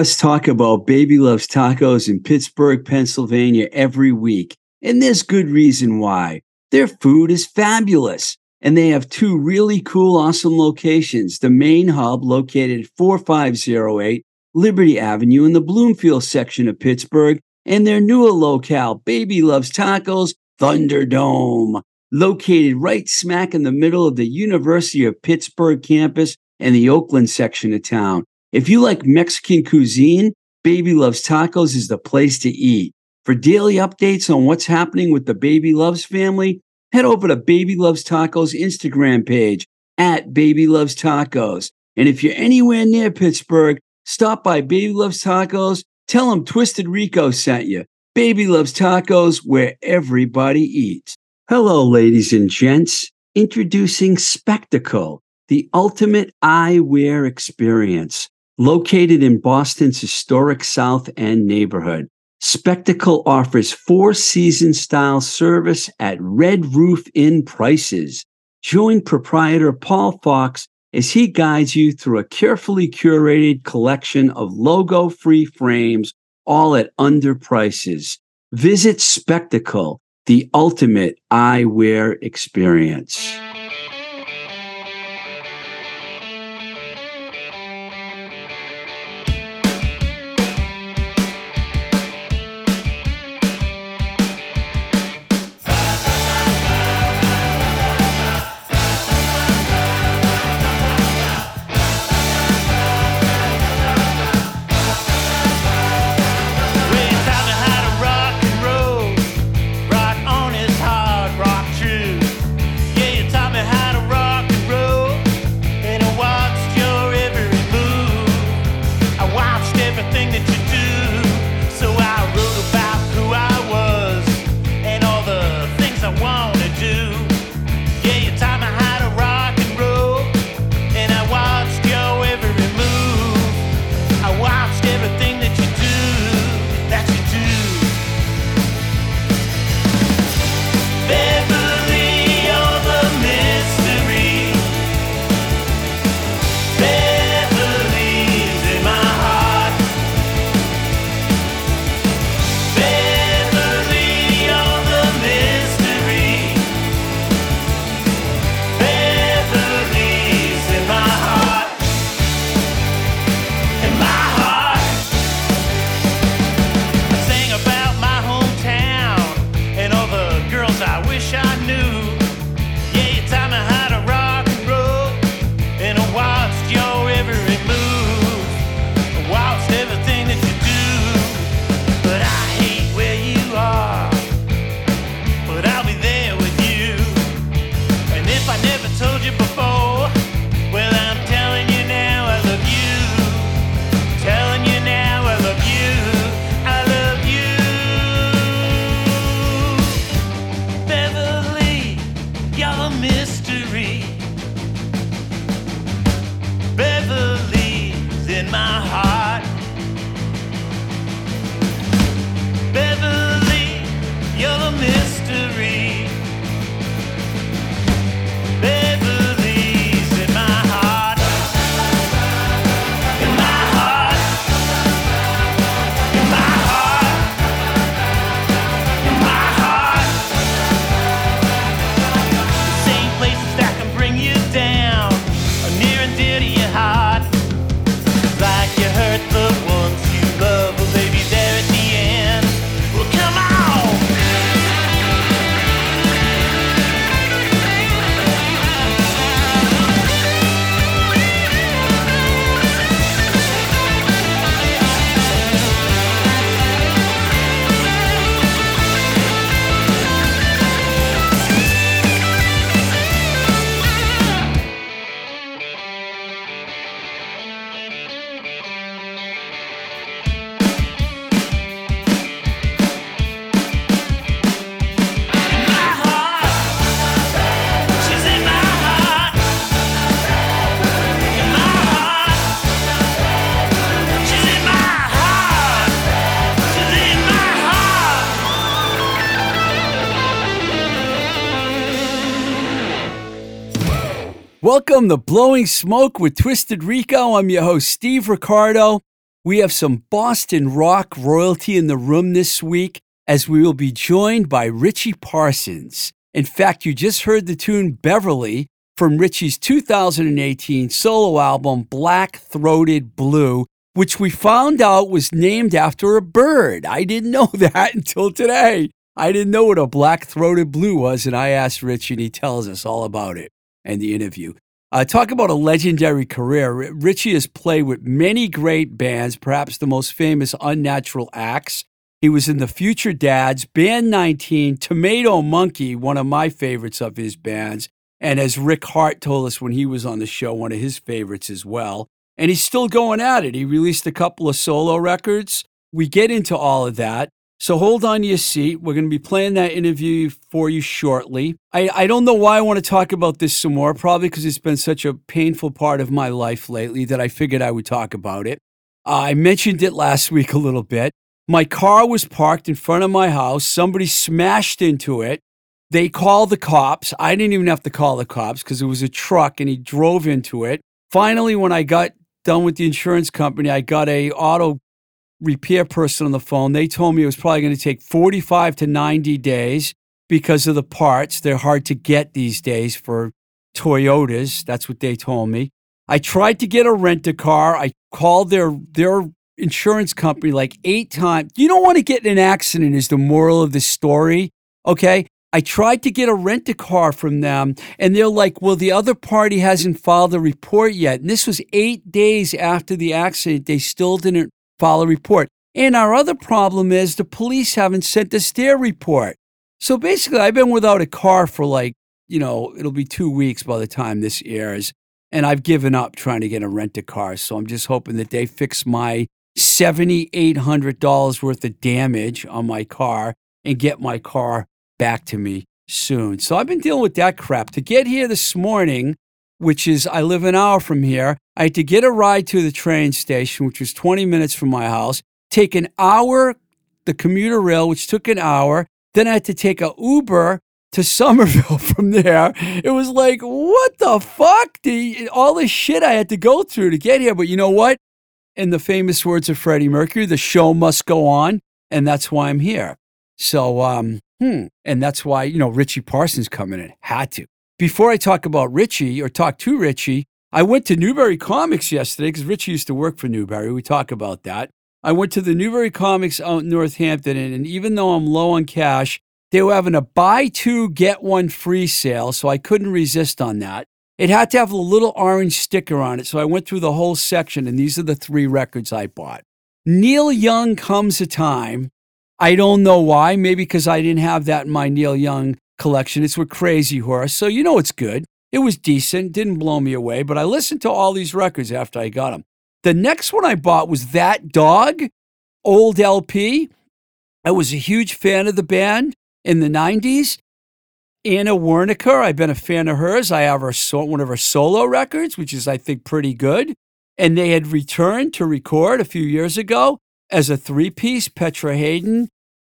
us talk about Baby Loves Tacos in Pittsburgh, Pennsylvania every week, and there's good reason why. Their food is fabulous, and they have two really cool, awesome locations. The main hub, located at 4508 Liberty Avenue in the Bloomfield section of Pittsburgh, and their newer locale, Baby Loves Tacos Thunderdome, located right smack in the middle of the University of Pittsburgh campus and the Oakland section of town. If you like Mexican cuisine, Baby Loves Tacos is the place to eat. For daily updates on what's happening with the Baby Loves family, head over to Baby Loves Tacos Instagram page at Baby Loves Tacos. And if you're anywhere near Pittsburgh, stop by Baby Loves Tacos. Tell them Twisted Rico sent you. Baby Loves Tacos, where everybody eats. Hello, ladies and gents. Introducing Spectacle, the ultimate eyewear experience. Located in Boston's historic South End neighborhood, Spectacle offers four season style service at Red Roof Inn prices. Join proprietor Paul Fox as he guides you through a carefully curated collection of logo free frames, all at under prices. Visit Spectacle, the ultimate eyewear experience. Welcome to Blowing Smoke with Twisted Rico. I'm your host, Steve Ricardo. We have some Boston rock royalty in the room this week as we will be joined by Richie Parsons. In fact, you just heard the tune Beverly from Richie's 2018 solo album Black Throated Blue, which we found out was named after a bird. I didn't know that until today. I didn't know what a black throated blue was, and I asked Rich, and he tells us all about it and the interview. Uh, talk about a legendary career. Richie has played with many great bands, perhaps the most famous Unnatural Axe. He was in the Future Dads, Band 19, Tomato Monkey, one of my favorites of his bands. And as Rick Hart told us when he was on the show, one of his favorites as well. And he's still going at it. He released a couple of solo records. We get into all of that. So hold on to your seat. We're going to be playing that interview for you shortly. I, I don't know why I want to talk about this some more, probably because it's been such a painful part of my life lately that I figured I would talk about it. Uh, I mentioned it last week a little bit. My car was parked in front of my house. Somebody smashed into it. They called the cops. I didn't even have to call the cops because it was a truck and he drove into it. Finally, when I got done with the insurance company, I got a auto repair person on the phone. They told me it was probably going to take 45 to 90 days because of the parts. They're hard to get these days for Toyotas. That's what they told me. I tried to get a rent a car. I called their their insurance company like eight times. You don't want to get in an accident is the moral of the story. Okay. I tried to get a rent a car from them, and they're like, well, the other party hasn't filed a report yet. And this was eight days after the accident. They still didn't file a report. And our other problem is the police haven't sent us their report. So basically, I've been without a car for like, you know, it'll be two weeks by the time this airs. And I've given up trying to get a rent a car. So I'm just hoping that they fix my $7,800 worth of damage on my car and get my car back to me soon. So I've been dealing with that crap. To get here this morning, which is I live an hour from here. I had to get a ride to the train station, which was 20 minutes from my house, take an hour, the commuter rail, which took an hour. Then I had to take a Uber to Somerville from there. It was like, what the fuck? The, all this shit I had to go through to get here. But you know what? In the famous words of Freddie Mercury, the show must go on. And that's why I'm here. So, um, hmm. And that's why, you know, Richie Parsons coming in. Had to before I talk about Richie or talk to Richie, I went to Newbury Comics yesterday because Richie used to work for Newbury. We talk about that. I went to the Newbury Comics out in Northampton, and even though I'm low on cash, they were having a buy two, get one free sale, so I couldn't resist on that. It had to have a little orange sticker on it, so I went through the whole section, and these are the three records I bought. Neil Young Comes a Time. I don't know why, maybe because I didn't have that in my Neil Young collection. It's with Crazy Horse, so you know it's good. It was decent, didn't blow me away, but I listened to all these records after I got them. The next one I bought was That Dog, old LP. I was a huge fan of the band in the 90s. Anna Waronker, I've been a fan of hers. I have her one of her solo records, which is, I think, pretty good. And they had returned to record a few years ago as a three piece. Petra Haden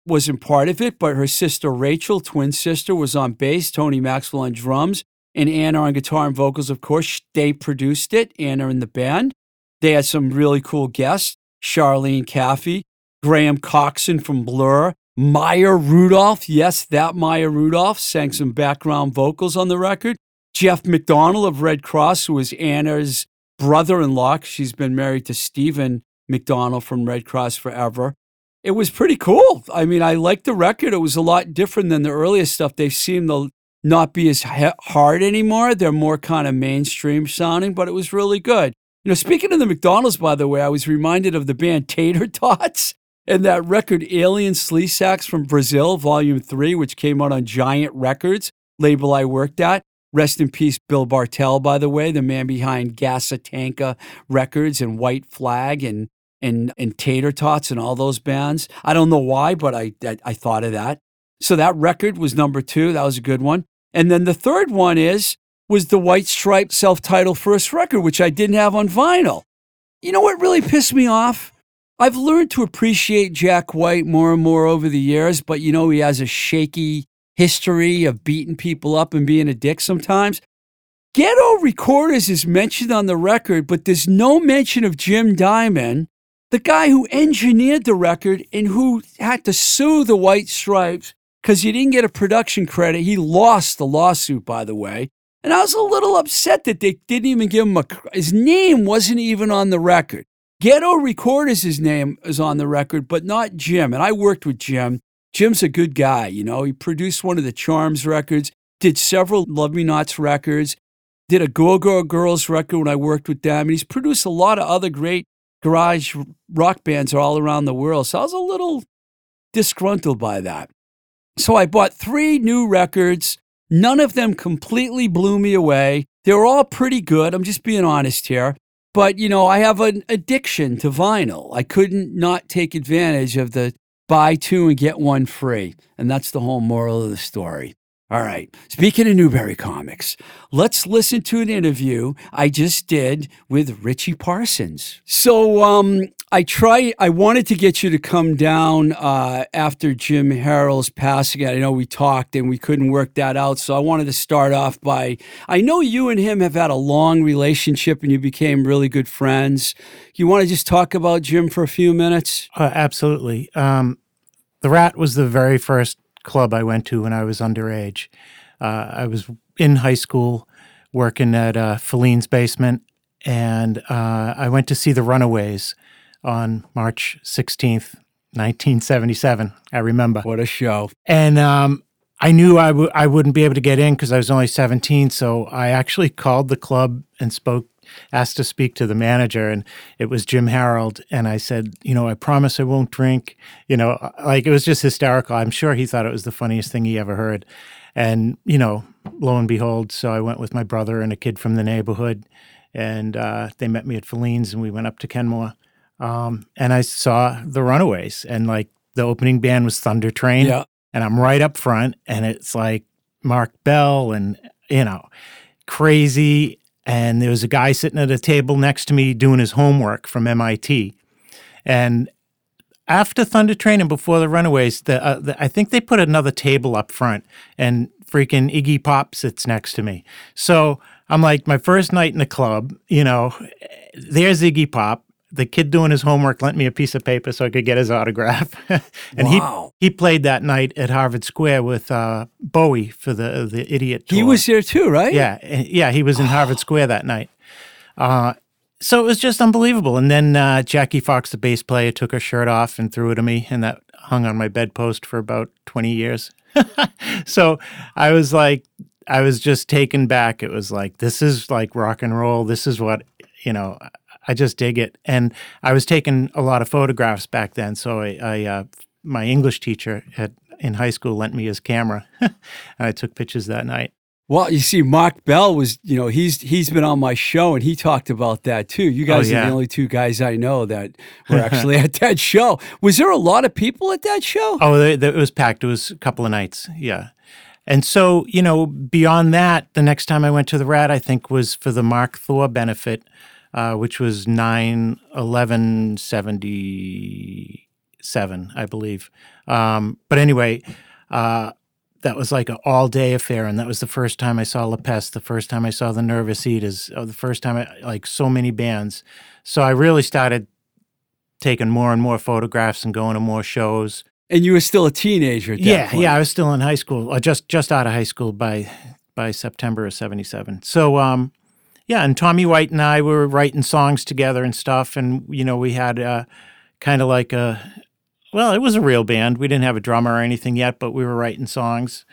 wasn't part of it, but her sister Rachel, twin sister, was on bass, Tony Maxwell on drums, and Anna on guitar and vocals, of course. They produced it, Anna and the band. They had some really cool guests Charlotte Caffey, Graham Coxon from Blur, Maya Rudolph. Yes, that Maya Rudolph sang some background vocals on the record. Jeff McDonald of Red Cross, who was Anna's brother in law. She's been married to Stephen McDonald from Red Cross forever it was pretty cool. I mean, I liked the record. It was a lot different than the earliest stuff. They seem to not be as hard anymore. They're more kind of mainstream sounding, but it was really good. You know, speaking of the McDonald's, by the way, I was reminded of the band Tater Totz and that record Alien Sleaze from Brazil, Volume 3, which came out on Giant Records, label I worked at. Rest in peace, Bill Bartell, by the way, the man behind Gasatanka Records and White Flag and and and Tater Totz and all those bands. I don't know why, but I, I, I thought of that. So that record was number two. That was a good one. And then the third one is was the White Stripe self-titled first record, which I didn't have on vinyl. You know what really pissed me off? I've learned to appreciate Jack White more and more over the years, but you know he has a shaky history of beating people up and being a dick sometimes. Ghetto Recorders is mentioned on the record, but there's no mention of Jim Diamond the guy who engineered the record and who had to sue the White Stripes because he didn't get a production credit. He lost the lawsuit, by the way. And I was a little upset that they didn't even give him a. His name wasn't even on the record. Ghetto Recorders, his name is on the record, but not Jim. And I worked with Jim. Jim's a good guy, you know. He produced one of the Charms records, did several Love Me Nots records, did a Go Go Girls record when I worked with them. And he's produced a lot of other great garage rock bands are all around the world. So I was a little disgruntled by that. So I bought three new records None of them completely blew me away. They were all pretty good. I'm just being honest here. But, you know, I have an addiction to vinyl. I couldn't not take advantage of the buy two and get one free. And that's the whole moral of the story. All right. Speaking of Newbury Comics, let's listen to an interview I just did with Richie Parsons. So, um, I tried. I wanted to get you to come down uh, after Jim Harold's passing. I know we talked and we couldn't work that out. So I wanted to start off by. I know you and him have had a long relationship and you became really good friends. You want to just talk about Jim for a few minutes? Uh, absolutely. Um, the Rat was the very first club I went to when I was underage. Uh, I was in high school working at uh, Filene's basement, and uh, I went to see the Runaways on March 16th, 1977. I remember. What a show. And um, I knew I w- I wouldn't be able to get in because I was only 17. So I actually called the club and spoke asked to speak to the manager and it was Jim Harold and I said, you know, I promise I won't drink. You know, like it was just hysterical. I'm sure he thought it was the funniest thing he ever heard. And, you know, lo and behold, so I went with my brother and a kid from the neighborhood and uh, they met me at Filene's and we went up to Kenmore. Um, and I saw the Runaways and like the opening band was Thunder Train. Yeah. And I'm right up front and it's like Mark Bell and, you know, crazy and there was a guy sitting at a table next to me doing his homework from MIT. And after Thunder Train and before the Runaways, the, uh, the, I think they put another table up front, and freaking Iggy Pop sits next to me. So I'm like, my first night in the club, you know, there's Iggy Pop the kid doing his homework lent me a piece of paper so I could get his autograph. and wow. he he played that night at Harvard Square with uh, Bowie for the the Idiot. Tour. He was there too, right? Yeah, yeah, he was in Harvard Square that night. Uh, so it was just unbelievable. And then uh, Jackie Fox, the bass player, took her shirt off and threw it at me, and that hung on my bedpost for about twenty years. so I was like, I was just taken back. It was like, this is like rock and roll. This is what you know I just dig it. And I was taking a lot of photographs back then. So I, I uh, my English teacher at, in high school lent me his camera, and I took pictures that night. Well, you see, Mark Bell was, you know, he's he's been on my show and he talked about that too. You guys oh, yeah. are the only two guys I know that were actually at that show. Was there a lot of people at that show? Oh, it was packed. It was a couple of nights. Yeah. And so, you know, beyond that, the next time I went to the Rat, I think was for the Mark Thor benefit uh, which was 9 11 77, I believe. Um, but anyway, uh, that was like an all day affair. And that was the first time I saw La Peste, the first time I saw the Nervous Eaters, uh, the first time I like so many bands. So I really started taking more and more photographs and going to more shows. And you were still a teenager yeah, point. Yeah, I was still in high school, uh, just just out of high school by by September of 77. So um, yeah, and Tommy White and I were writing songs together and stuff, and you know we had uh, kind of like a well, it was a real band. We didn't have a drummer or anything yet, but we were writing songs,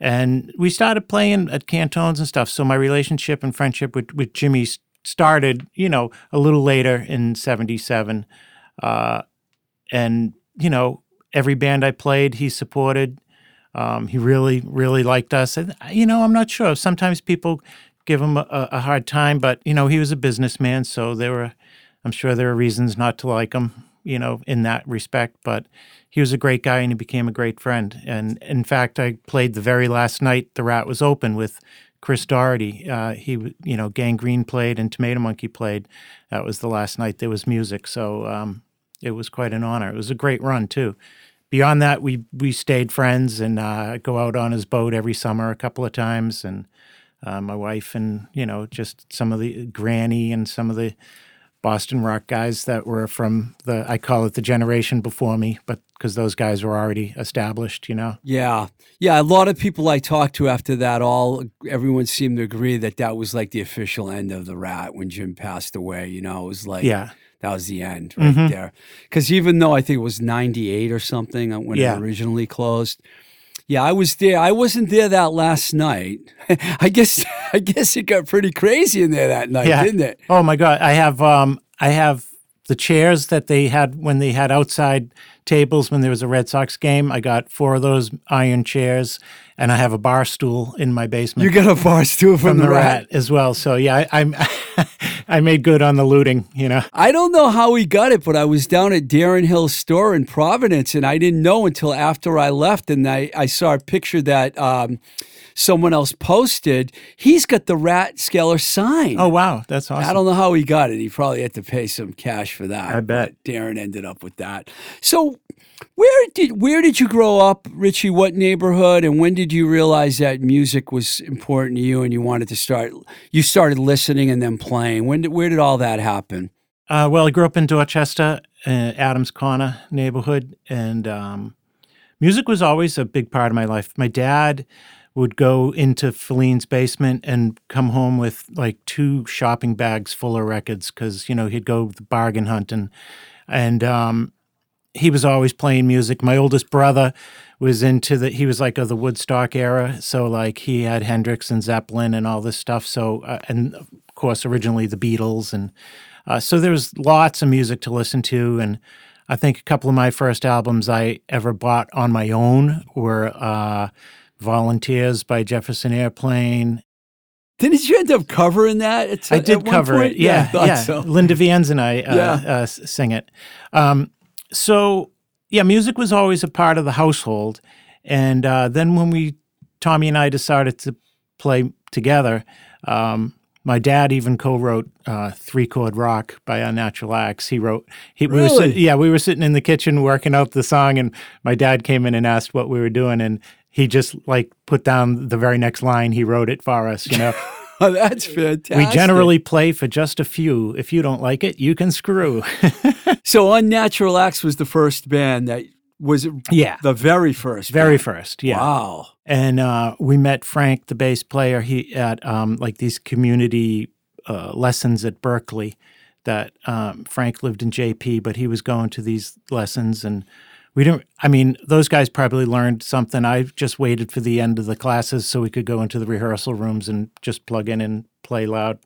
and we started playing at Cantone's and stuff. So my relationship and friendship with with Jimmy started, you know, a little later in '77, uh, and you know every band I played, he supported. Um, he really, really liked us. And, you know, I'm not sure. Sometimes people give him a, a, hard time, but you know he was a businessman, so there were, I'm sure there are reasons not to like him, you know, in that respect. But he was a great guy, and he became a great friend. And in fact, I played the very last night the Rat was open with Chris Doherty. Uh, he, you know, Gang Green played and Tomato Monkey played. That was the last night there was music, so um, it was quite an honor. It was a great run too. Beyond that, we we stayed friends and uh, go out on his boat every summer a couple of times and uh, my wife and you know just some of the granny and some of the Boston rock guys that were from the I call it the generation before me, but because those guys were already established, you know. Yeah, yeah. A lot of people I talked to after that, all everyone seemed to agree that that was like the official end of the Rat when Jim passed away. You know, it was like Yeah. that was the end right Mhm. there. Because even though I think it was '98 or something uh, when Yeah. it originally closed. Yeah, I was there. I wasn't there that last night. I guess I guess it got pretty crazy in there that night, Yeah. didn't it? Oh my god, I have um I have the chairs that they had when they had outside tables when there was a Red Sox game. I got four of those iron chairs and I have a bar stool in my basement. You got a bar stool from, from the, rat. rat as well. So yeah, I, I'm I made good on the looting, you know. I don't know how he got it, but I was down at Darren Hill's store in Providence, and I didn't know until after I left, and I, I saw a picture that um, someone else posted. He's got the Rathskeller sign. Oh wow, that's awesome. I don't know how he got it. He probably had to pay some cash for that. I bet. Darren ended up with that. So, where did where did you grow up, Richie? What neighborhood, and when did you realize that music was important to you, and you wanted to start? You started listening and then playing. When did where did all that happen? Uh, well, I grew up in Dorchester, uh, Adams Corner neighborhood, and um, music was always a big part of my life. My dad would go into Filene's basement and come home with like two shopping bags full of records because you know he'd go bargain hunting, and um, he was always playing music. My oldest brother was into the he was like of the Woodstock era, so like he had Hendrix and Zeppelin and all this stuff. So uh, and of course originally the Beatles and uh, so there was lots of music to listen to, and I think a couple of my first albums I ever bought on my own were uh, "Volunteers" by Jefferson Airplane. Didn't you end up covering that? At, I did cover point? it, yeah, thought yeah. so. Linda Vians and I uh, Yeah. uh, sing it. Um, so yeah, music was always a part of the household, and uh, then when we Tommy and I decided to play together. Um, my dad even co-wrote uh, "Three Chord Rock" by Unnatural Axe. He wrote. He we were sit- yeah, we were sitting in the kitchen working out the song, and my dad came in and asked what we were doing, and he just like put down the very next line. He wrote it for us. You know, Oh, that's fantastic. we generally play for just a few. If you don't like it, you can screw. so Unnatural Axe was the first band that was yeah, the very first. very band. first. Yeah. Wow. and uh, we met Frank, the bass player. He at um, like these community uh, lessons at Berklee. That um, Frank lived in JP, but he was going to these lessons, and we didn't. I mean, those guys probably learned something. I just waited for the end of the classes so we could go into the rehearsal rooms and just plug in and play loud.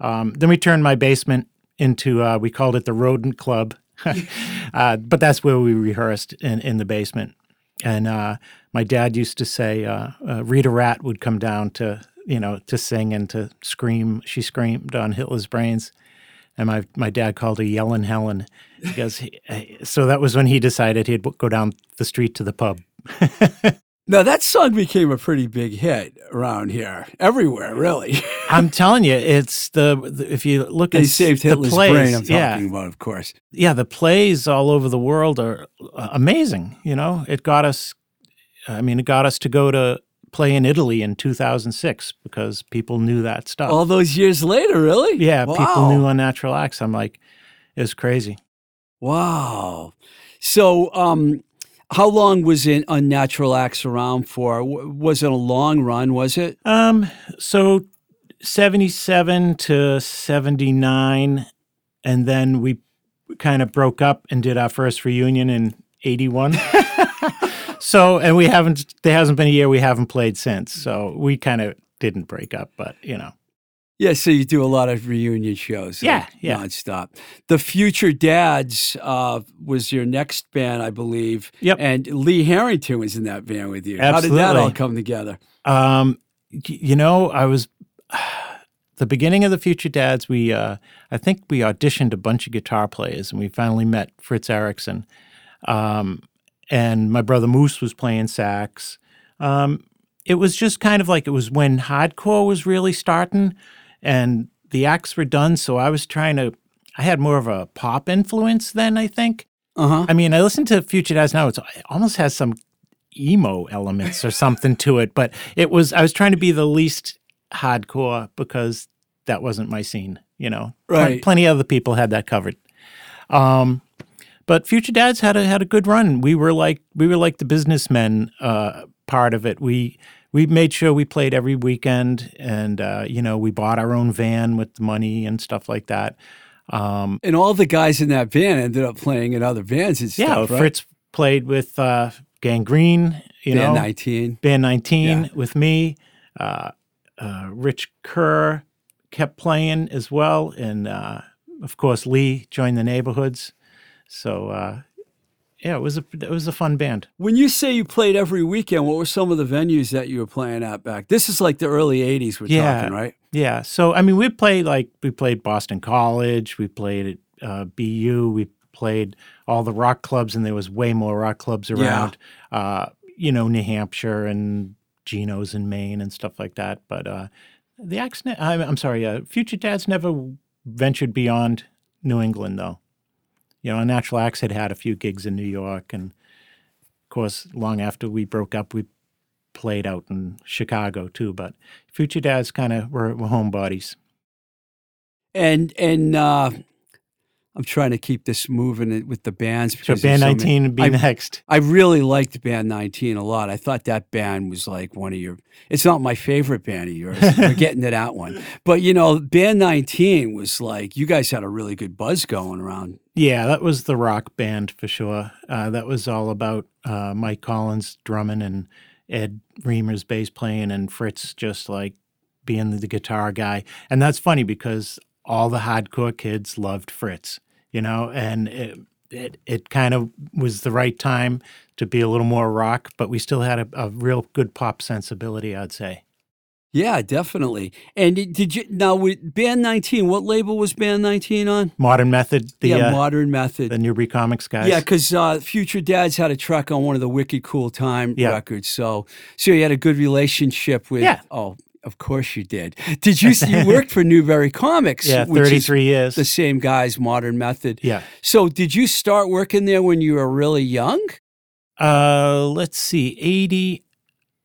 Um, then we turned my basement into uh, we called it the Rodent Club, uh, but that's where we rehearsed in in the basement. And uh, my dad used to say uh, uh, Rita Rat would come down to you know to sing and to scream. She screamed on Hitler's brains, and my my dad called her Yellin' Helen because he, uh, so that was when he decided he'd go down the street to the pub. Now that song became a pretty big hit around here, everywhere, really. I'm telling you, it's the, the if you look they at saved the Hitler's plays, brain. I'm yeah, talking about, of course. yeah, the plays all over the world are uh, amazing. You know, it got us. I mean, it got us to go to play in Italy in 2006 because people knew that stuff. All those years later, really? yeah, people knew Unnatural Axe. I'm like, it's crazy. Wow. So, um, how long was in Unnatural Axe around for? Was it a long run? Was it? Um, so 77 to 79, and then we kind of broke up and did our first reunion in 81. so, and we haven't, there hasn't been a year we haven't played since. So we kind of didn't break up, but you know, Yeah. So you do a lot of reunion shows. Yeah, like, yeah. nonstop. The Future Dads uh, was your next band, I believe. Yep. And Lee Harrington was in that band with you. Absolutely. How did that all come together? Um, you know, I was the beginning of the Future Dads. We, uh, I think we auditioned a bunch of guitar players, and we finally met Fritz Erickson. Um, and my brother Moose was playing sax. Um, it was just kind of like it was when hardcore was really starting, and the acts were done. So I was trying to. I had more of a pop influence then, I think. Uh huh. I mean, I listen to Future Dads now. It's, it almost has some emo elements or something to it, but it was I was trying to be the least hardcore because that wasn't my scene. You know, Right. plenty of other people had that covered. Um, but Future Dads had a had a good run. We were like we were like the businessmen uh, part of it. We we made sure we played every weekend, and uh, you know we bought our own van with the money and stuff like that. Um, And all the guys in that band ended up playing in other bands and yeah, stuff, right? Fritz played with uh, Gang Green. You Band know, 19. Band 19 Yeah. with me. Uh, uh, Rich Kerr kept playing as well. And uh, of course, Lee joined the neighborhoods. So, uh, yeah, it was a it was a fun band. When you say you played every weekend, what were some of the venues that you were playing at back? This is like the early 80s we're Yeah. talking, right? Yeah. So, I mean, we played like we played Boston College, we played at uh, BU, we played all the rock clubs, and there was way more rock clubs around. Uh, you know, New Hampshire and Geno's in Maine and stuff like that. But uh, the ne- I'm, I'm sorry, uh, Future Dads never ventured beyond New England, though. You know, Natural Acts had had a few gigs in New York, and of course, long after we broke up, we played out in Chicago too. But Future Dads kind of were, were homebodies. And and uh, I'm trying to keep this moving with the bands. So Band so 19 many- would be I- next. I really liked Band 19 a lot. I thought that band was like one of your. It's not my favorite band of yours. We're getting to that one, but you know, Band 19 was like you guys had a really good buzz going around. Yeah, that was the rock band for sure. Uh, that was all about uh, Mike Collins drumming and Ed Reamer's bass playing and Fritz just like being the guitar guy. And that's funny because all the hardcore kids loved Fritz, you know, and it it, it kind of was the right time to be a little more rock, but we still had a, a real good pop sensibility, I'd say. Yeah, definitely. And did you now with Band 19? What label was Band 19 on? Modern Method, the yeah, uh, Modern Method. the Newbury Comics guys. Yeah, because uh, Future Dads had a track on one of the Wicked Cool Time Yeah. records, so so you had a good relationship with. Yeah. Oh, of course you did. Did you? you worked for Newbury Comics? yeah, 33 years. The same guys, Modern Method. yeah. So did you start working there when you were really young? Uh, let's see, 80,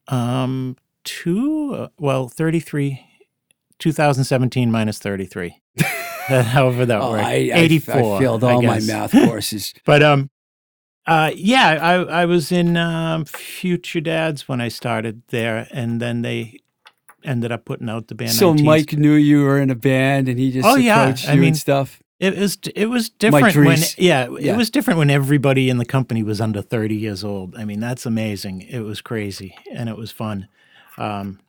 um, two, uh, well, 33, 2017 minus 33. However that Oh, worked. I, I- 84. I failed I all my math courses. But, um, uh, yeah, I, I was in um, Future Dads when I started there, and then they ended up putting out the band. so 19s. Mike knew you were in a band, and he just Oh, yeah. I mean, stuff. It was it was different when yeah, Yeah. it was different when everybody in the company was under 30 years old. I mean, that's amazing. It was crazy and it was fun. Um,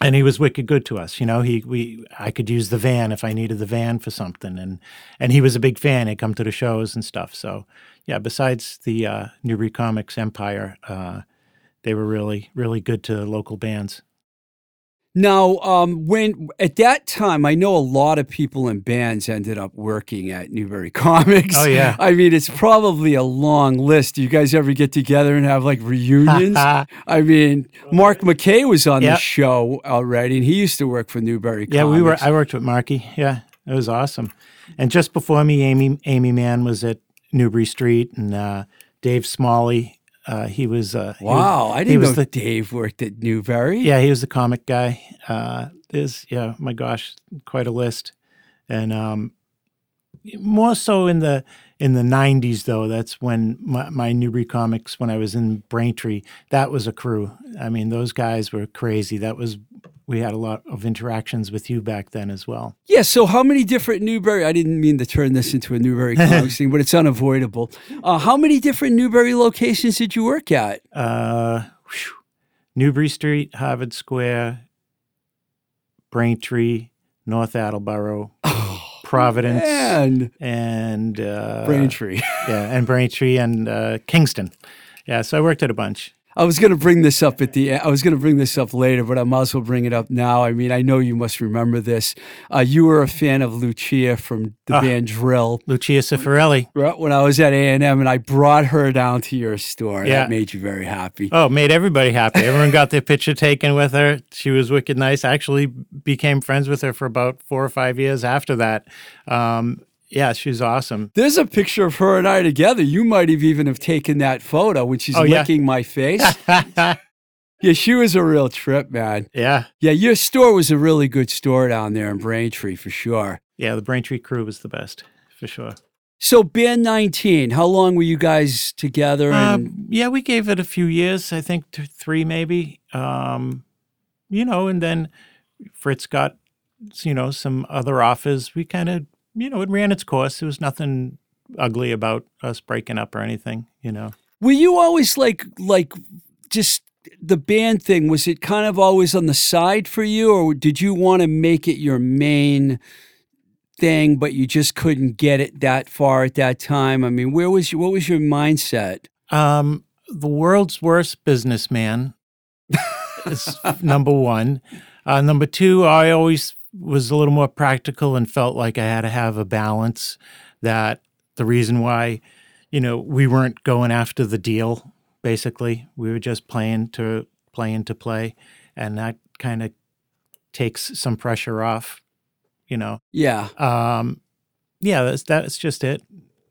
and he was wicked good to us. You know, he we I could use the van if I needed the van for something and and he was a big fan. He'd come to the shows and stuff. So, yeah, besides the uh, Newbury Comics empire, uh, they were really really good to local bands. Now, um, when at that time, I know a lot of people in bands ended up working at Newbury Comics. Oh, yeah. I mean, it's probably a long list. Do you guys ever get together and have like reunions? I mean, Mark McKay was on the show already, and he used to work for Newbury Yeah, Comics. we were. I worked with Marky. Yeah, it was awesome. And just before me, Amy Aimee Mann was at Newbury Street, and uh, Dave Smalley. Uh, he was. Uh, he was- wow, I he didn't was know the- Dave worked at Newbury. yeah, he was the comic guy. Uh, there's yeah, my gosh, quite a list, and um, more so in the in the '90s though. That's when my, my Newbury Comics, when I was in Braintree, that was a crew. I mean, those guys were crazy. That was we had a lot of interactions with you back then as well. Yeah, so how many different Newbury? I didn't mean to turn this into a Newbury Comics thing, but it's unavoidable. Uh, how many different Newbury locations did you work at? Uh, whew. Newbury Street, Harvard Square, Braintree, North Attleboro, Providence, And and uh, Braintree. Yeah, and Braintree and uh, Kingston. Yeah, so I worked at a bunch. I was going to bring this up at the. I was going to bring this up later, but I might as well bring it up now. I mean, I know you must remember this. Uh, you were a fan of Lucia from the Ah. band Drill. Lucia Cifarelli. right, When I was at A and M, and I brought her down to your store. Yeah. That made you very happy. Oh, made everybody happy. Everyone got their picture taken with her. She was wicked nice. I actually became friends with her for about four or five years after that. Um, yeah, she's awesome. There's a picture of her and I together. You might have even have taken that photo when she's Oh, yeah. licking my face. Yeah, she was a real trip, man. Yeah. Yeah, your store was a really good store down there in Braintree for sure. Yeah, the Braintree crew was the best for sure. So, Band 19, how long were you guys together? And Um, yeah, we gave it a few years, I think th- three maybe. Um, you know, and then Fritz got, you know, some other offers. We kind of, you know, it ran its course. There was nothing ugly about us breaking up or anything, you know. were you always like, like, just the band thing? Was it kind of always on the side for you, or did you want to make it your main thing, but you just couldn't get it that far at that time? I mean, where was you, what was your mindset? Um, the world's worst businessman is number one. Uh, number two, I always was a little more practical and felt like I had to have a balance. That the reason why, you know, we weren't going after the deal. Basically, we were just playing to playing to play, and that kind of takes some pressure off. You know, Yeah. um, yeah, that's that's just it,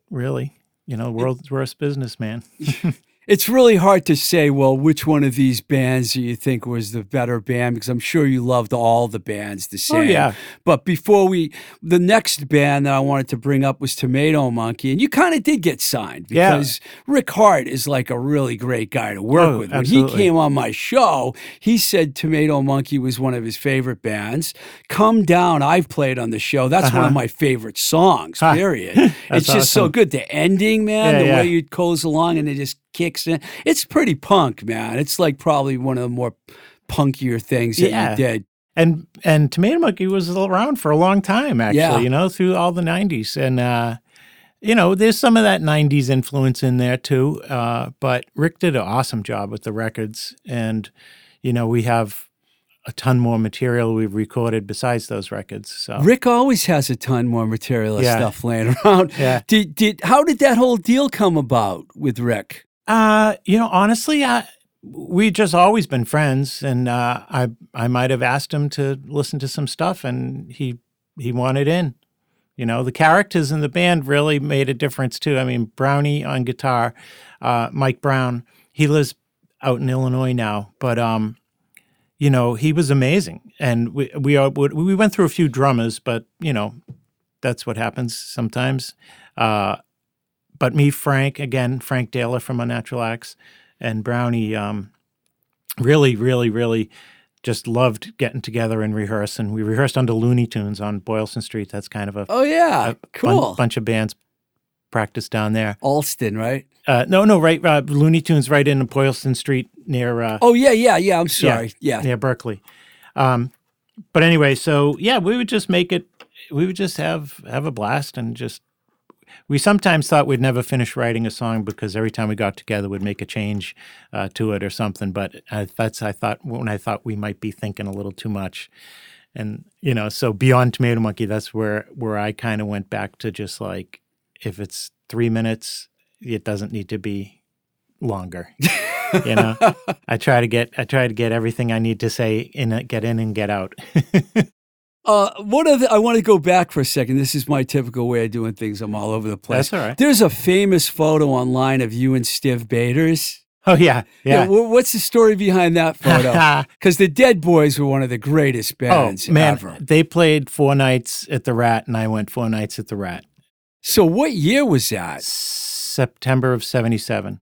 really. You know, world's worst businessman. It's really hard to say, well, which one of these bands do you think was the better band? Because I'm sure you loved all the bands the same. Oh yeah, But before we, the next band that I wanted to bring up was Tomato Monkey, and you kind of did get signed Yeah. because Rick Hart is like a really great guy to work Oh, with. When absolutely. he came on my show, he said Tomato Monkey was one of his favorite bands. Come Down, I've played on the show. That's one Uh-huh. of my favorite songs, period. it's just so good. The ending, man, Yeah, the yeah. way it goes along and it just kicks in. It's pretty punk, man. It's like probably one of the more punkier things that Yeah. you did. and and Tomato Monkey was around for a long time, actually. Yeah. You know, through all the '90s, and uh, you know, there's some of that '90s influence in there too. Uh, but Rick did an awesome job with the records, and you know, we have a ton more material we've recorded besides those records. So Rick always has a ton more material and Yeah. stuff laying around. Yeah. Did did how did that whole deal come about with Rick? Uh, you know, honestly, I we just always been friends, and uh, I I might have asked him to listen to some stuff, and he he wanted in. You know, the characters in the band really made a difference too. I mean, Brownie on guitar, uh, Mike Brown. He lives out in Illinois now, but um, you know, he was amazing, and we we are we went through a few drummers, but you know, that's what happens sometimes. Uh, but me, Frank, again, Frank Daler from Unnatural Axe, and Brownie, um, really, really, really just loved getting together and rehearse. And we rehearsed under Looney Tunes on Boylston Street. That's kind of a Oh yeah, a bun- cool. bunch of bands practice down there. Allston, right? Uh, no, no, right, uh, Looney Tunes right in Boylston Street near uh, Oh yeah, yeah, yeah. I'm sorry. Yeah. near Berklee. Um, but anyway, so yeah, we would just make it. We would just have have a blast and just. We sometimes thought we'd never finish writing a song because every time we got together, we'd make a change uh, to it or something. But uh, that's I thought when I thought we might be thinking a little too much, and you know, so beyond Tomato Monkey, that's where where I kind of went back to just like if it's three minutes, it doesn't need to be longer. you know, I try to get I try to get everything I need to say in, it, get in and get out. Uh, one of the, I want to go back for a second. This is my typical way of doing things. I'm all over the place. That's all right. There's a famous photo online of you and Stiv Bators. Oh yeah, yeah. wh- what's the story behind that photo? Because the Dead Boys were one of the greatest bands. oh bands man, ever. they played four nights at the Rat, and I went four nights at the Rat. So what year was that? September of '77.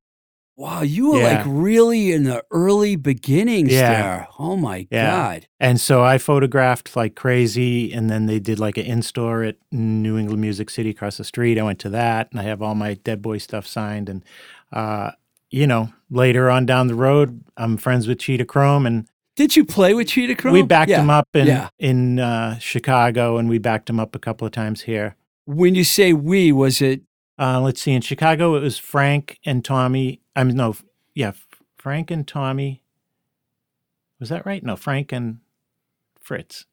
Wow, you were Yeah. like really in the early beginnings Yeah. there. Oh my Yeah. God. And so I photographed like crazy, and then they did like an in store at New England Music City across the street. I went to that, and I have all my Dead Boy stuff signed. And uh, you know, later on down the road, I'm friends with Cheetah Chrome, and Did you play with Cheetah Chrome? we backed him up in in uh, Chicago, and we backed him up a couple of times here. When you say we, was it Uh, let's see. In Chicago, it was Frank and Tommy. I mean, no, yeah, Frank and Tommy. Was that right? No, Frank and Fritz.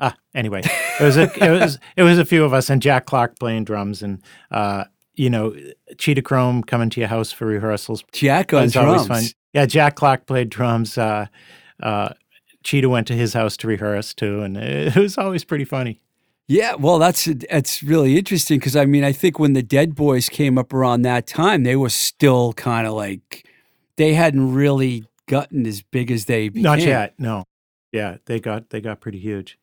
Ah, anyway, it was a it was it was a few of us and Jack Clark playing drums and uh, you know, Cheetah Chrome coming to your house for rehearsals. Jack on drums? fun. Yeah, Jack Clark played drums. Uh, uh, Cheetah went to his house to rehearse too, and it was always pretty funny. Yeah, well, that's that's really interesting because I mean, I think when the Dead Boys came up around that time, they were still kind of like they hadn't really gotten as big as they became. Not yet. No. Yeah, they got they got pretty huge.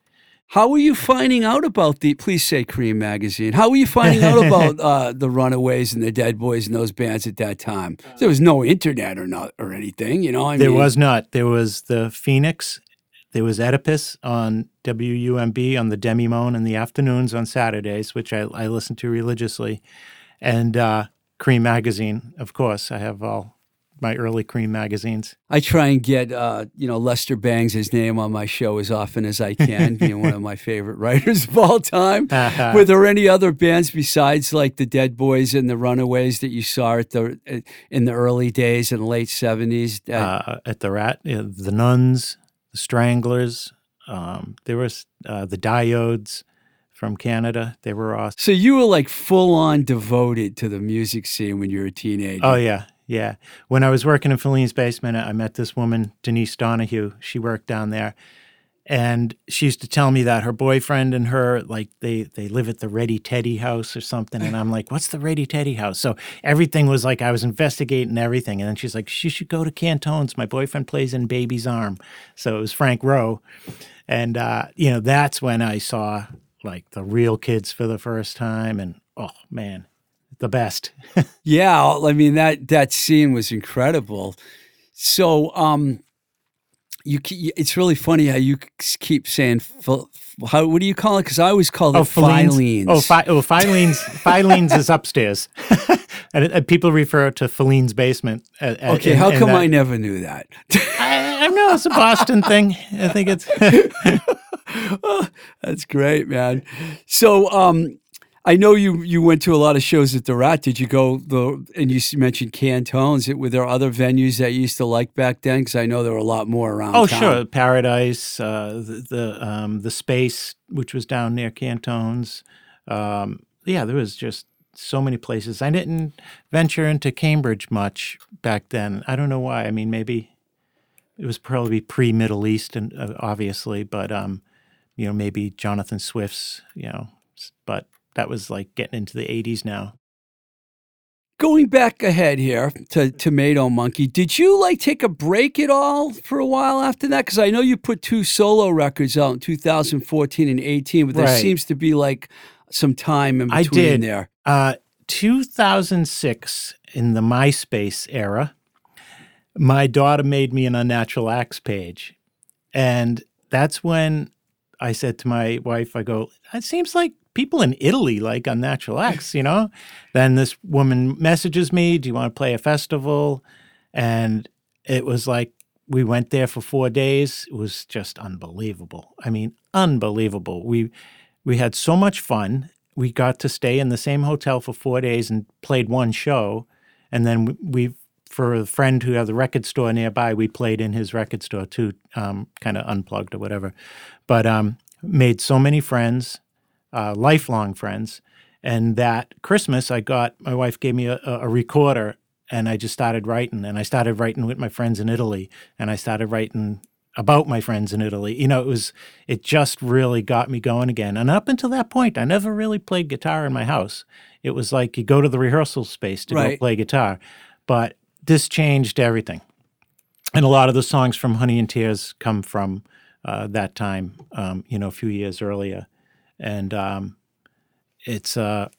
How were you finding out about the? Please say Creem magazine. How were you finding out about uh, the Runaways and the Dead Boys and those bands at that time? There was no internet or not or anything, you know. I mean there mean, was not. There was the Phoenix. There was Oedipus on WUMB on the Demi Monde in the afternoons on Saturdays, which I, I listen to religiously, and uh, Creem magazine. Of course, I have all my early Creem magazines. I try and get uh, you know Lester Bangs' his name on my show as often as I can, being one of my favorite writers of all time. Were there any other bands besides like the Dead Boys and the Runaways that you saw at the uh, in the early days in the late seventies? Uh, at the Rat, know, the Nuns, the Stranglers. Um, there was uh, the Diodes from Canada. They were awesome. So you were like full on devoted to the music scene when you were a teenager. Oh yeah, yeah. When I was working in Filene's basement, I met this woman, Denise Donahue. She worked down there. And she used to tell me that her boyfriend and her, like, they they live at the Ready Teddy house or something. And I'm like, what's the Ready Teddy house? So everything was like I was investigating everything. And then she's like, she should go to Cantone's. My boyfriend plays in Baby's Arm. So it was Frank Rowe. And, uh, you know, that's when I saw like the real kids for the first time. And oh, man, the best. yeah, I mean that that scene was incredible. So, um, you it's really funny how you keep saying how what do you call it? Because I always call it oh, Filene's. Oh, fi- oh, Filene's. Filene's is upstairs, and, and, people refer to Filene's basement. At, okay, how come I never knew that? I, I know it's a Boston thing. I think it's. oh, that's great, man. So, um, I know you you went to a lot of shows at the Rat. Did you go the and you mentioned Cantone's? Were there other venues that you used to like back then? Because I know there were a lot more around. Oh, town. sure, Paradise, uh, the the, um, the Space, which was down near Cantone's. Um, yeah, there was just so many places. I didn't venture into Cambridge much back then. I don't know why. I mean, maybe it was probably pre Middle East, and uh, obviously, but um, you know, maybe Jonathan Swift's, you know, but that was like getting into the 80s now. Going back ahead here to Tomato Monkey, did you like take a break at all for a while after that? Because I know you put two solo records out in 2014 and 18, but there right. seems to be like some time in between I did. there. Uh, 2006, in the MySpace era, my daughter made me an Unnatural Axe page. And that's when I said to my wife, I go, it seems like people in Italy like Unnatural Axe, you know? then this woman messages me, Do you want to play a festival? And it was like, we went there for four days. It was just unbelievable. I mean, unbelievable. We we had so much fun. We got to stay in the same hotel for four days and played one show. And then we, for a friend who had the record store nearby, we played in his record store too, um, kind of unplugged or whatever. But um, made so many friends uh, lifelong friends. And that Christmas, I got my wife gave me a, a, recorder, and I just started writing. And I started writing with my friends in Italy, and I started writing about my friends in Italy. You know, it was it just really got me going again. And up until that point, I never really played guitar in my house. It was like you go to the rehearsal space to right. go play guitar. But this changed everything. And a lot of the songs from Honey and Tears come from uh, that time, um, you know, a few years earlier and um, it's uh,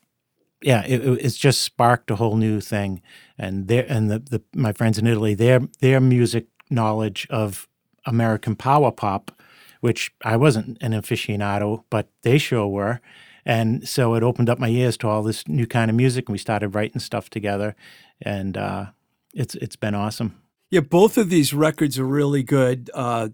yeah, it, it's just sparked a whole new thing. And their and the, the my friends in Italy, their their music knowledge of American power pop, which I wasn't an aficionado, but they sure were. And so it opened up my ears to all this new kind of music, and we started writing stuff together, and uh, it's it's been awesome. Yeah, both of these records are really good. Uh,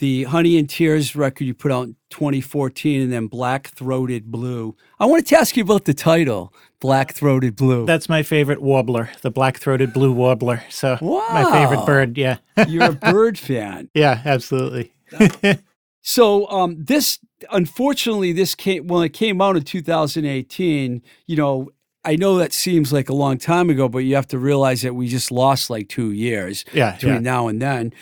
the Honey and Tears record you put out in 2014 and then Black Throated Blue. I wanted to ask you about the title, Black Throated Blue. That's my favorite warbler, the Black Throated Blue Warbler. So wow. my favorite bird, yeah. You're a bird fan. Yeah, absolutely. so um, this, unfortunately, this came, when it came out in 2018, you know, I know that seems like a long time ago, but you have to realize that we just lost like two years yeah, between yeah. now and then.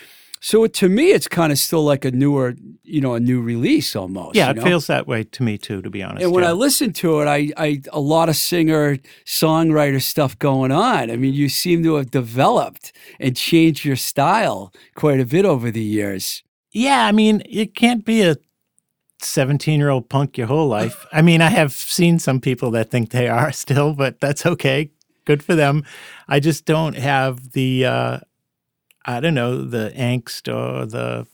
So to me, it's kind of still like a newer, you know, a new release almost. Yeah, it know? feels that way to me too, to be honest. And when yeah. I listen to it, I, I a lot of singer songwriter stuff going on. I mean, you seem to have developed and changed your style quite a bit over the years. yeah, I mean, it can't be a 17 year old punk your whole life. I mean, I have seen some people that think they are still, but that's okay. Good for them. I just don't have the, uh, I don't know, the angst or the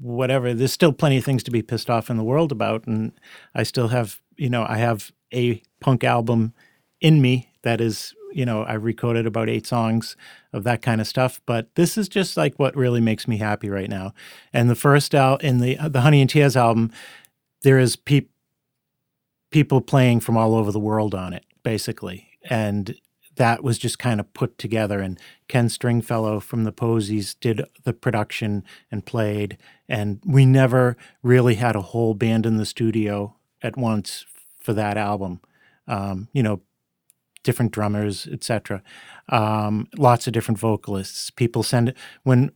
whatever. There's still plenty of things to be pissed off in the world about. And I still have, you know, I have a punk album in me that is, you know, I recorded about eight songs of that kind of stuff. But this is just like what really makes me happy right now. And the first out in the uh, the Honey and Tears album, there is peop- people playing from all over the world on it, basically. And that was just kind of put together. And Ken Stringfellow from the Posies did the production and played. And we never really had a whole band in the studio at once for that album. Um, you know, different drummers, etc. Um, lots of different vocalists. People send it when,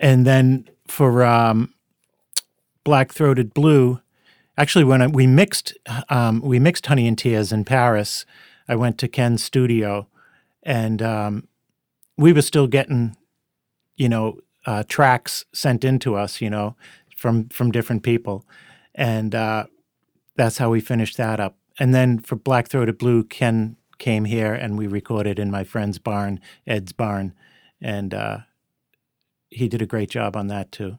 and then for um, Black Throated Blue, actually when I, we mixed um, we mixed Honey and Tears in Paris, I went to Ken's studio, and um, we were still getting, you know, uh, tracks sent in to us, you know, from from different people, and uh, that's how we finished that up. And then for Black Throated Blue, Ken came here and we recorded in my friend's barn, Ed's barn, and uh, he did a great job on that too.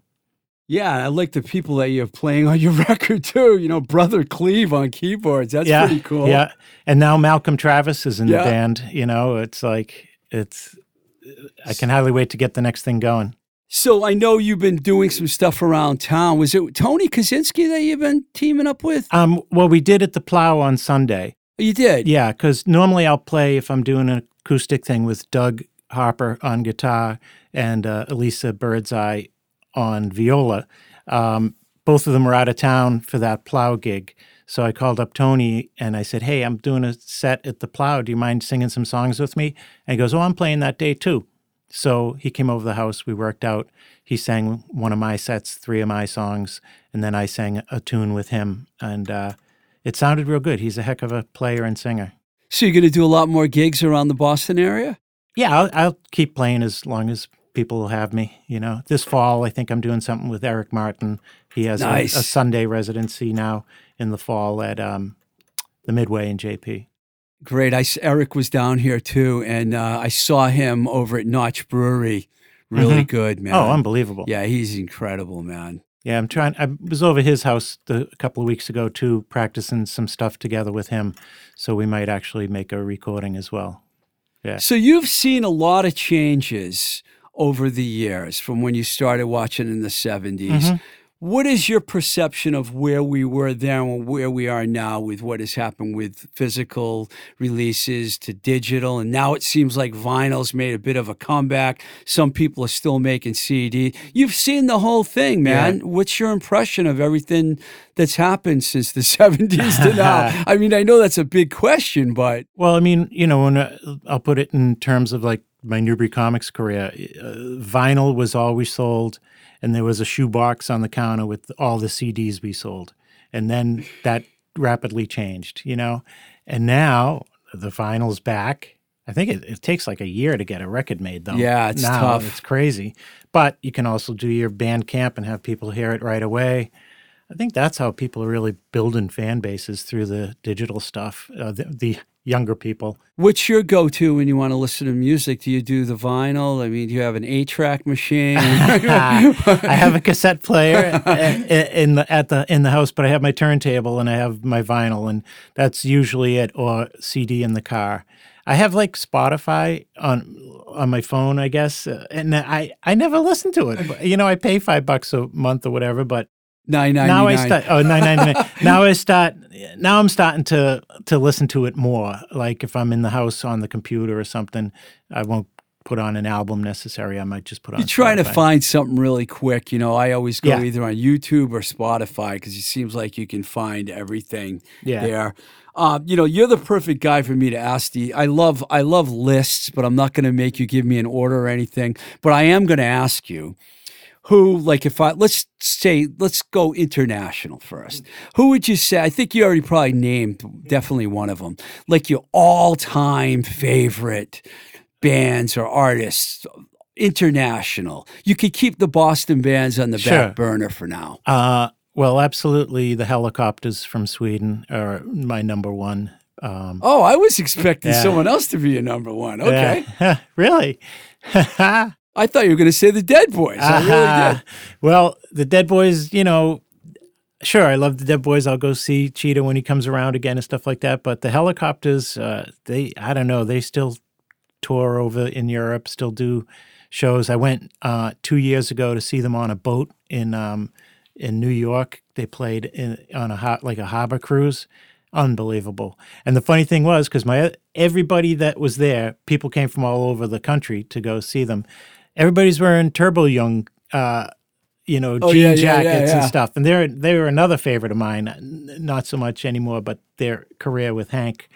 Yeah, I like the people that you have playing on your record too. You know, Brother Cleve on keyboards. That's yeah, pretty cool. Yeah, and now Malcolm Travis is in Yeah. the band. You know, it's like it's. I can hardly wait to get the next thing going. So I know you've been doing some stuff around town. Was it Tony Kaczynski that you've been teaming up with? Um, well, we did at the Plow on Sunday. You did. Yeah, because normally I'll play if I'm doing an acoustic thing with Doug Harper on guitar and uh, Elisa Birdseye on viola. Um, both of them were out of town for that plow gig. So I called up Tony and I said, Hey, I'm doing a set at the plow. Do you mind singing some songs with me? And he goes, Oh, I'm playing that day too. So he came over the house. We worked out. He sang one of my sets, three of my songs, and then I sang a tune with him. And uh, it sounded real good. He's a heck of a player and singer. So you're going to do a lot more gigs around the Boston area? Yeah, I'll, I'll keep playing as long as people will have me. You know, this fall I think I'm doing something with Eric Martin. He has a- Nice. a, Sunday residency now in the fall at um, the Midway in JP. Great. I Eric was down here too, and uh, I saw him over at Notch Brewery. Really Mhm. good, man. Oh, unbelievable! yeah, he's incredible, man. Yeah, I'm trying. I was over his house the, a couple of weeks ago too, practicing some stuff together with him. So we might actually make a recording as well. Yeah. So you've seen a lot of changes over the years from when you started watching in the 70s. Mhm. What is your perception of where we were then and where we are now with what has happened with physical releases to digital? And now it seems like vinyl's made a bit of a comeback. Some people are still making CD. You've seen the whole thing, man. What's your impression of everything that's happened since the 70s to now? I mean, I know that's a big question, but Well, I mean, you know, when uh, I'll put it in terms of like my Newbury Comics career, uh, vinyl was always sold, and there was a shoebox on the counter with all the CDs we sold, and then that rapidly changed, you know, and now the vinyl's back. I think it, it takes like a year to get a record made, though. Yeah, it's now, tough. It's crazy, but you can also do your Bandcamp and have people hear it right away. I think that's how people are really building fan bases through the digital stuff. Uh, the, the younger people. What's your go-to when you want to listen to music? Do you do the vinyl? I mean, do you have an eight-track machine? I have a cassette player in the at the in the house, but I have my turntable and I have my vinyl, and that's usually it, or CD in the car. I have like Spotify on on my phone, I guess, and I I never listen to it. You know, I pay five bucks a month or whatever, but Nine ninety now I nine. start. Oh, nine ninety nine. now I start. Now I'm starting to to listen to it more. Like if I'm in the house on the computer or something, I won't put on an album necessary. I might just put on. You're trying to find something really quick. You know, I always go Yeah. either on YouTube or Spotify because it seems like you can find everything Yeah. there. Um, you know, you're the perfect guy for me to ask the. I love, I love lists, but I'm not going to make you give me an order or anything. But I am going to ask you. Who, like, if I let's say, let's go international first. Who would you say? I think you already probably named definitely one of them, like your all-time favorite bands or artists. International. You could keep the Boston bands on the Sure. back burner for now. Uh, well, absolutely, the Hellacopters from Sweden are my number one. Um, Oh, I was expecting Yeah. someone else to be your number one. Okay. yeah. really? I thought you were going to say the Dead Boys. I really. Well, the Dead Boys, you know, sure, I love the Dead Boys. I'll go see Cheetah when he comes around again and stuff like that. But the Hellacopters, uh, they, I don't know, they still tour over in Europe, still do shows. I went uh, two years ago to see them on a boat in um, in New York. They played in, on a hot like a harbor cruise. Unbelievable. And the funny thing was, because my everybody that was there, people came from all over the country to go see them. Everybody's wearing Turbojugend, uh, you know, Oh, jean yeah, yeah, yeah, jackets yeah. and stuff. And they're they were another favorite of mine. Not so much anymore, but their career with Hank,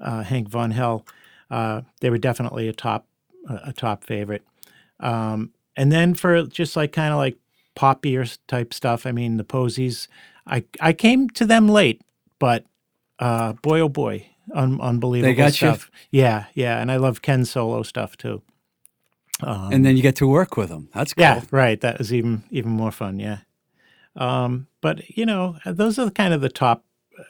uh, Hank Von Hell, uh, they were definitely a top a top favorite. Um, and then for just like kind of like poppier type stuff, I mean the Posies. I I came to them late, but uh, boy oh boy, un- unbelievable got you? stuff. Yeah, yeah, and I love Ken's solo stuff too. Um, And then you get to work with them. That's cool. yeah, right. That was even even more fun. Yeah. Um, but you know, those are kind of the top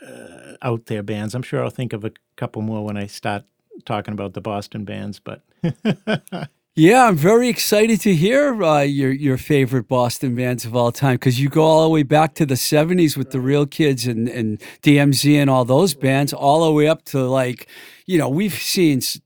uh, out there bands. I'm sure I'll think of a couple more when I start talking about the Boston bands. But Yeah, I'm very excited to hear uh, your your favorite Boston bands of all time because you go all the way back to the '70s with the Real Kids and and DMZ and all those bands, all the way up to like, you know, we've seen. s-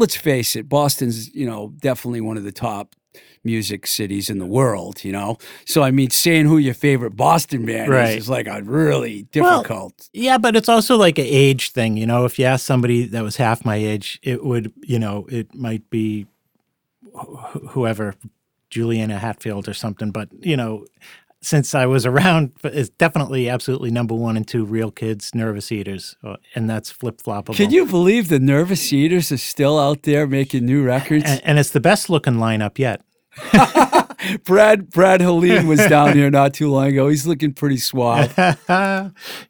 Let's face it, Boston's you know definitely one of the top music cities in the world. You know, so I mean, saying who your favorite Boston band Right. is is like a really Well, difficult. yeah, but it's also like an age thing. You know, if you ask somebody that was half my age, it would, you know, it might be wh- whoever, Juliana Hatfield or something. But you know, since I was around, it's definitely absolutely number one and two real kids, nervous eaters, uh, and that's flip floppable. Can you believe the Nervous Eaters are still out there making new records? And, and it's the best looking lineup yet. Brad Brad Helene was down here not too long ago. He's looking pretty suave.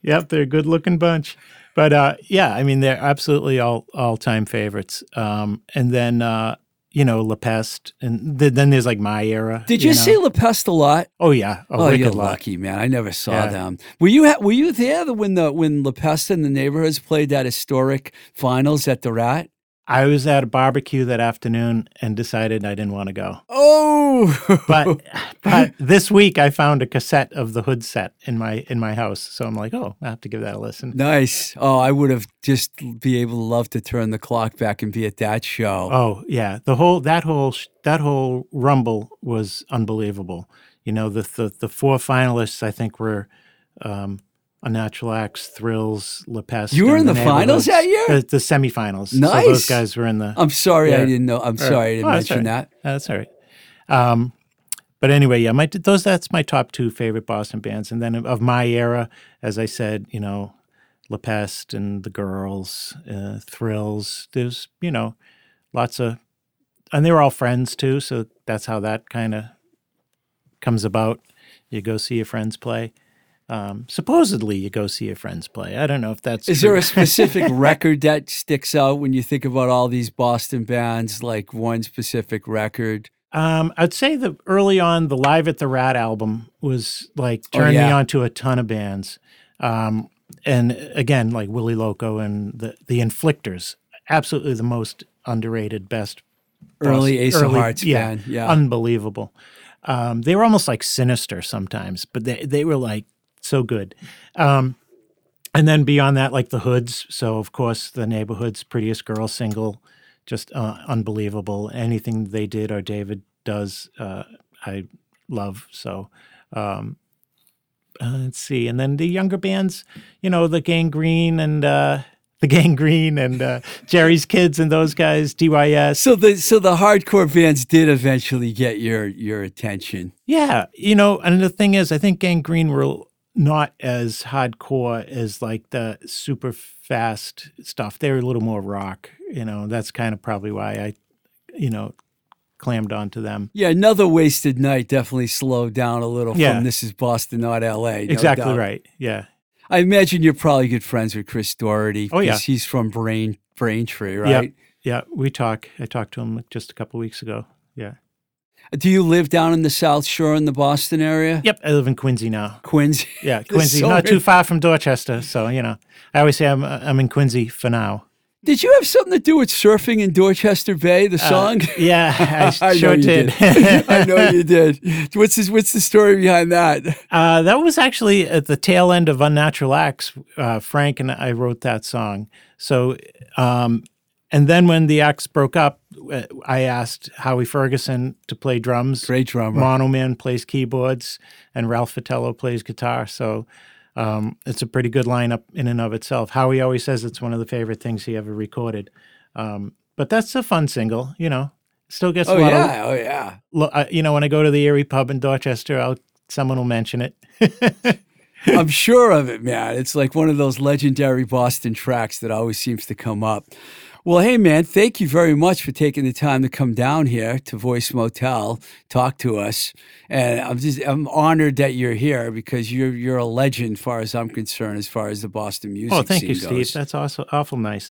yep, they're a good looking bunch. But uh, yeah, I mean, they're absolutely all all time favorites. Um, and then uh, you know, La Peste, and th- then there's like my era. Did you, know? see La Peste a lot? Oh yeah, oh, Oh, you're lot. lucky, man. I never saw Yeah. them. Were you ha- were you there when the when La Peste and the neighborhoods played that historic finals at the Rat? I was at a barbecue that afternoon and decided I didn't want to go. Oh, But but this week I found a cassette of the Hood set in my in my house, so I'm like, oh, I have to give that a listen. nice. Oh, I would have just be able to love to turn the clock back and be at that show. Oh yeah, the whole that whole that whole rumble was unbelievable. You know, the the, the four finalists I think were um, Unnatural Axe, Thrills, La Peste. You were in the finals that year? The, the semifinals. So Nice. those guys were in the. I'm sorry I didn't know. I'm sorry I didn't Oh, mention that. That's all right. Um, but anyway, yeah, my those that's my top two favorite Boston bands, and then of- of my era, as I said, you know, La Peste and the Girls, uh, Thrills. There's you know, lots of, and they were all friends too, so that's how that kind of comes about. You go see your friends play. Um, supposedly, you go see your friends play. I don't know if that's Is true. there a specific record that sticks out when you think about all these Boston bands? Like one specific record? Um, I'd say that early on the Live at the Rat album was like Oh, turned me yeah. on to a ton of bands. Um, and again, like Willie Loco and the the Inflictors, absolutely the most underrated, best Early Ace of Hearts yeah, band. Yeah. unbelievable. Um, they were almost like sinister sometimes, but they they were like so good. Um, and then beyond that, like the Hoods. So of course, the Neighborhoods' Prettiest Girl single, just uh, unbelievable. Anything they did or David does, uh, I love. So. Um, uh, let's see, and then the younger bands, you know, the Gang Green and uh, the Gang Green and uh, Jerry's Kids and those guys, DYS. so the so the hardcore bands did eventually get your your attention. Yeah, you know, and the thing is, I think Gang Green were not as hardcore as like the super fast stuff. They're a little more rock, you know. That's kind of probably why I, you know, clammed onto them. Yeah, another wasted night definitely slowed down a little Yeah. from This Is Boston, Not L.A. no exactly doubt. right. Yeah. I imagine you're probably good friends with Chris Doherty. Oh, yeah. He's from Brain Braintree, right? Yeah. We talk. I talked to him just a couple weeks ago. Yeah. Do you live down in the South Shore in the Boston area? Yep. I live in Quincy now. Quincy. Yeah, Quincy, so not too far from Dorchester. So you know, I always say I'm I'm in Quincy for now. Did you have something to do with surfing in Dorchester Bay, the Uh, song? yeah, I, I know sure you did. I know you did. What's this, what's the story behind that? Uh, that was actually at the tail end of Unnatural Axe. Uh, Frank and I wrote that song. So, um, and then when the Axe broke up, uh, I asked Howie Ferguson to play drums. Great drummer. Mono Man plays keyboards, and Ralph Vitello plays guitar. So. Um, it's a pretty good lineup in and of itself. Howie always says it's one of the favorite things he ever recorded. Um, but that's a fun single, you know. Still gets a Oh lot of yeah, oh yeah. lo- uh, you know, when I go to the Erie pub in Dorchester, I'll someone will mention it. I'm sure of it, man. It's like one of those legendary Boston tracks that always seems to come up. Well, hey, man, thank you very much for taking the time to come down here to Voice Motel, talk to us, and I'm just I'm honored that you're here because you're you're a legend, as far as I'm concerned, as far as the Boston music oh, thank you, Steve. That's also awful nice.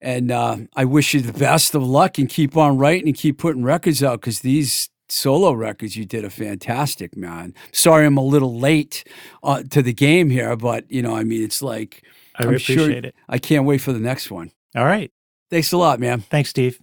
And uh, I wish you the best of luck and keep on writing and keep putting records out because these solo records you did are fantastic, man. Sorry I'm a little late uh, to the game here, but you know, I mean, it's like I I'm sure- appreciate it. I can't wait for the next one. All right. Thanks a lot, man. Thanks, Steve.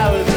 Hours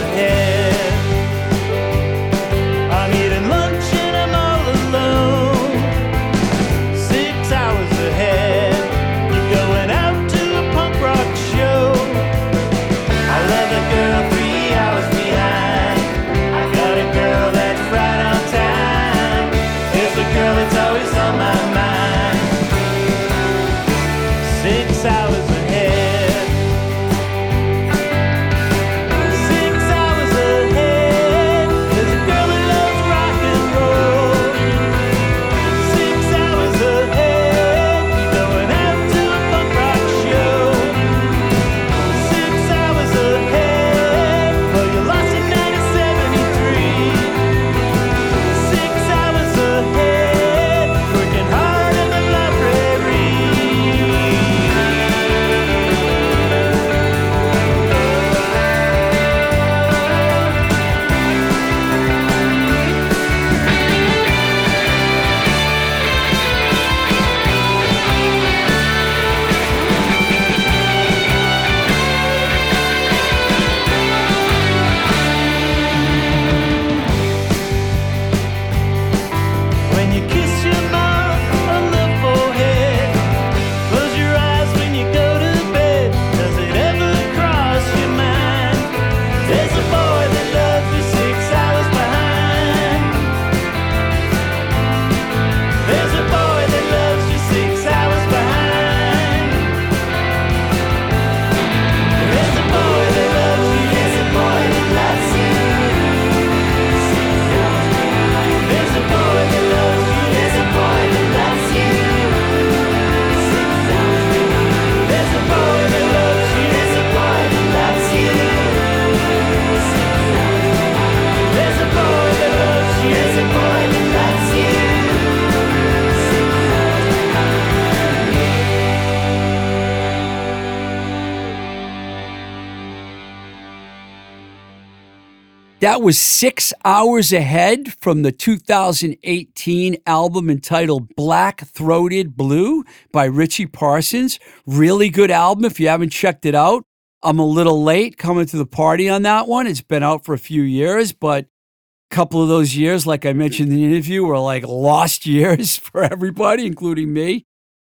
That was six hours ahead from the 2018 album entitled Black Throated Blue by Richie Parsons. Really good album if you haven't checked it out. I'm a little late coming to the party on that one. It's been out for a few years, but a couple of those years, like I mentioned in the interview, were like lost years for everybody, including me.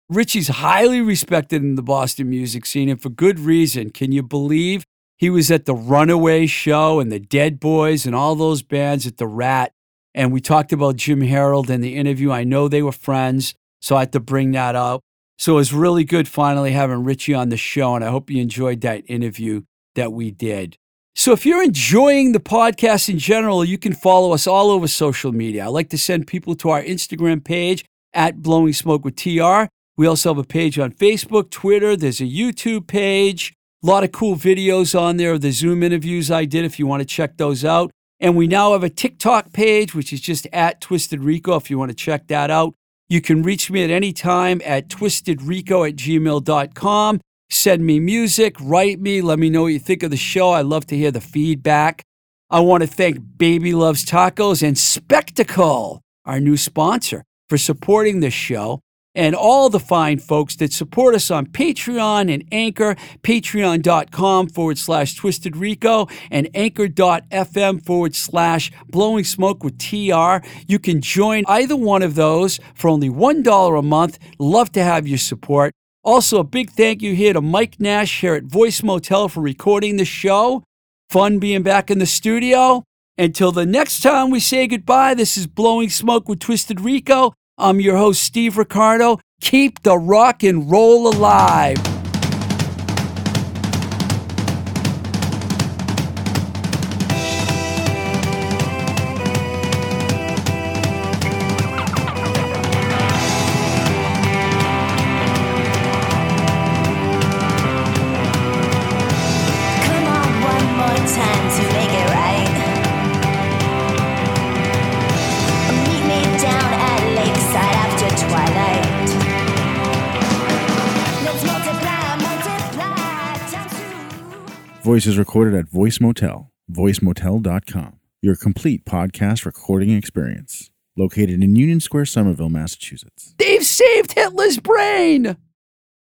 Richie's highly respected in the Boston music scene, and for good reason. Can you believe he was at the Runaway show and the Dead Boys and all those bands at the Rat? And we talked about Jim Harold in the interview. I know they were friends, so I had to bring that up. So it was really good finally having Richie on the show, and I hope you enjoyed that interview that we did. So if you're enjoying the podcast in general, you can follow us all over social media. I like to send people to our Instagram page at Blowing Smoke with TR. We also have a page on Facebook, Twitter. There's a YouTube page. A lot of cool videos on there of the Zoom interviews I did if you want to check those out. And we now have a TikTok page, which is just at Twisted Rico if you want to check that out. You can reach me at any time at twistedrico at gmail.com. Send me music, write me, let me know what you think of the show. I love to hear the feedback. I want to thank Baby Loves Tacos and Spectacle, our new sponsor, for supporting this show and all the fine folks that support us on Patreon and Anchor, patreon.com forward slash twisted rico and anchor.fm forward slash blowing smoke with TR. You can join either one of those for only $1 a month. Love to have your support. Also, a big thank you here to Mike Nash here at Voice Motel for recording the show. Fun being back in the studio. Until the next time we say goodbye, this is Blowing Smoke with Twisted Rico. I'm your host, Steve Ricardo. Keep the rock and roll alive. Voice is recorded at Voice Motel, voicemotel.com, your complete podcast recording experience. Located in Union Square, Somerville, Massachusetts. They've saved Hitler's brain.